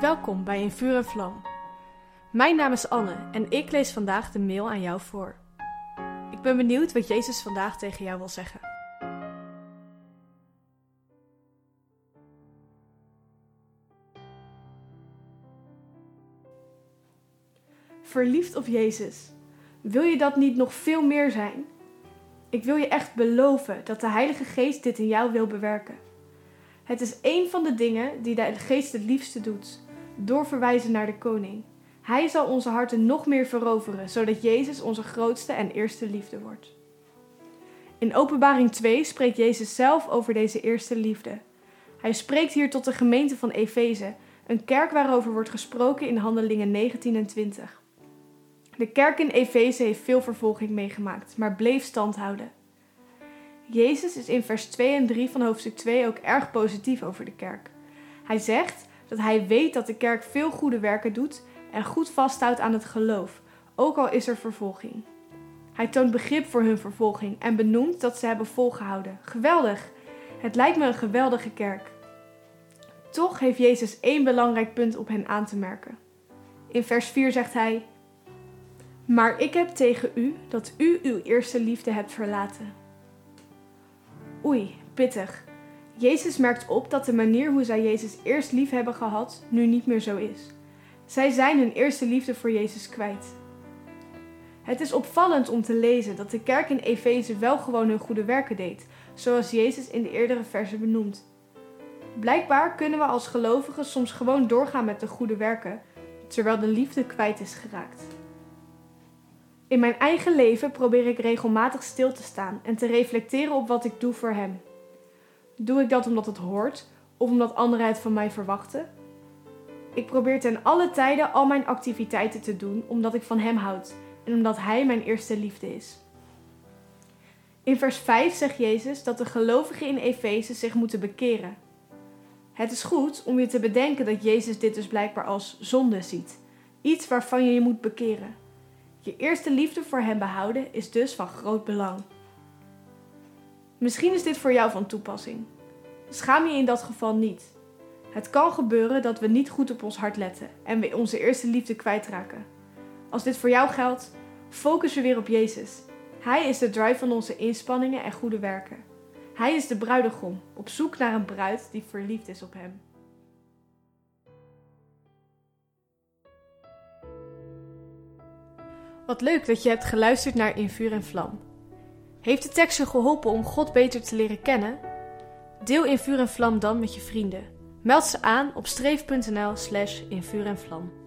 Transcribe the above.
Welkom bij In Vuur en Vlam. Mijn naam is Anne en ik lees vandaag de mail aan jou voor. Ik ben benieuwd wat Jezus vandaag tegen jou wil zeggen. Verliefd op Jezus. Wil je dat niet nog veel meer zijn? Ik wil je echt beloven dat de Heilige Geest dit in jou wil bewerken. Het is een van de dingen die de Geest het liefste doet: doorverwijzen naar de Koning. Hij zal onze harten nog meer veroveren, zodat Jezus onze grootste en eerste liefde wordt. In Openbaring 2 spreekt Jezus zelf over deze eerste liefde. Hij spreekt hier tot de gemeente van Efeze, een kerk waarover wordt gesproken in Handelingen 19 en 20. De kerk in Efeze heeft veel vervolging meegemaakt, maar bleef stand houden. Jezus is in vers 2 en 3 van hoofdstuk 2 ook erg positief over de kerk. Hij zegt dat hij weet dat de kerk veel goede werken doet en goed vasthoudt aan het geloof, ook al is er vervolging. Hij toont begrip voor hun vervolging en benoemt dat ze hebben volgehouden. Geweldig! Het lijkt me een geweldige kerk. Toch heeft Jezus één belangrijk punt op hen aan te merken. In vers 4 zegt hij: Maar ik heb tegen u dat u uw eerste liefde hebt verlaten. Oei, pittig. Jezus merkt op dat de manier hoe zij Jezus eerst lief hebben gehad nu niet meer zo is. Zij zijn hun eerste liefde voor Jezus kwijt. Het is opvallend om te lezen dat de kerk in Efeze wel gewoon hun goede werken deed, zoals Jezus in de eerdere versen benoemt. Blijkbaar kunnen we als gelovigen soms gewoon doorgaan met de goede werken, terwijl de liefde kwijt is geraakt. In mijn eigen leven probeer ik regelmatig stil te staan en te reflecteren op wat ik doe voor Hem. Doe ik dat omdat het hoort of omdat anderen het van mij verwachten? Ik probeer ten alle tijden al mijn activiteiten te doen omdat ik van Hem houd en omdat Hij mijn eerste liefde is. In vers 5 zegt Jezus dat de gelovigen in Efeze zich moeten bekeren. Het is goed om je te bedenken dat Jezus dit dus blijkbaar als zonde ziet. Iets waarvan je je moet bekeren. Je eerste liefde voor Hem behouden is dus van groot belang. Misschien is dit voor jou van toepassing. Schaam je in dat geval niet. Het kan gebeuren dat we niet goed op ons hart letten en we onze eerste liefde kwijtraken. Als dit voor jou geldt, focus je weer op Jezus. Hij is de drive van onze inspanningen en goede werken. Hij is de bruidegom, op zoek naar een bruid die verliefd is op hem. Wat leuk dat je hebt geluisterd naar In Vuur en Vlam. Heeft de tekst je geholpen om God beter te leren kennen? Deel In Vuur en Vlam dan met je vrienden. Meld ze aan op streef.nl slash in vuur en vlam.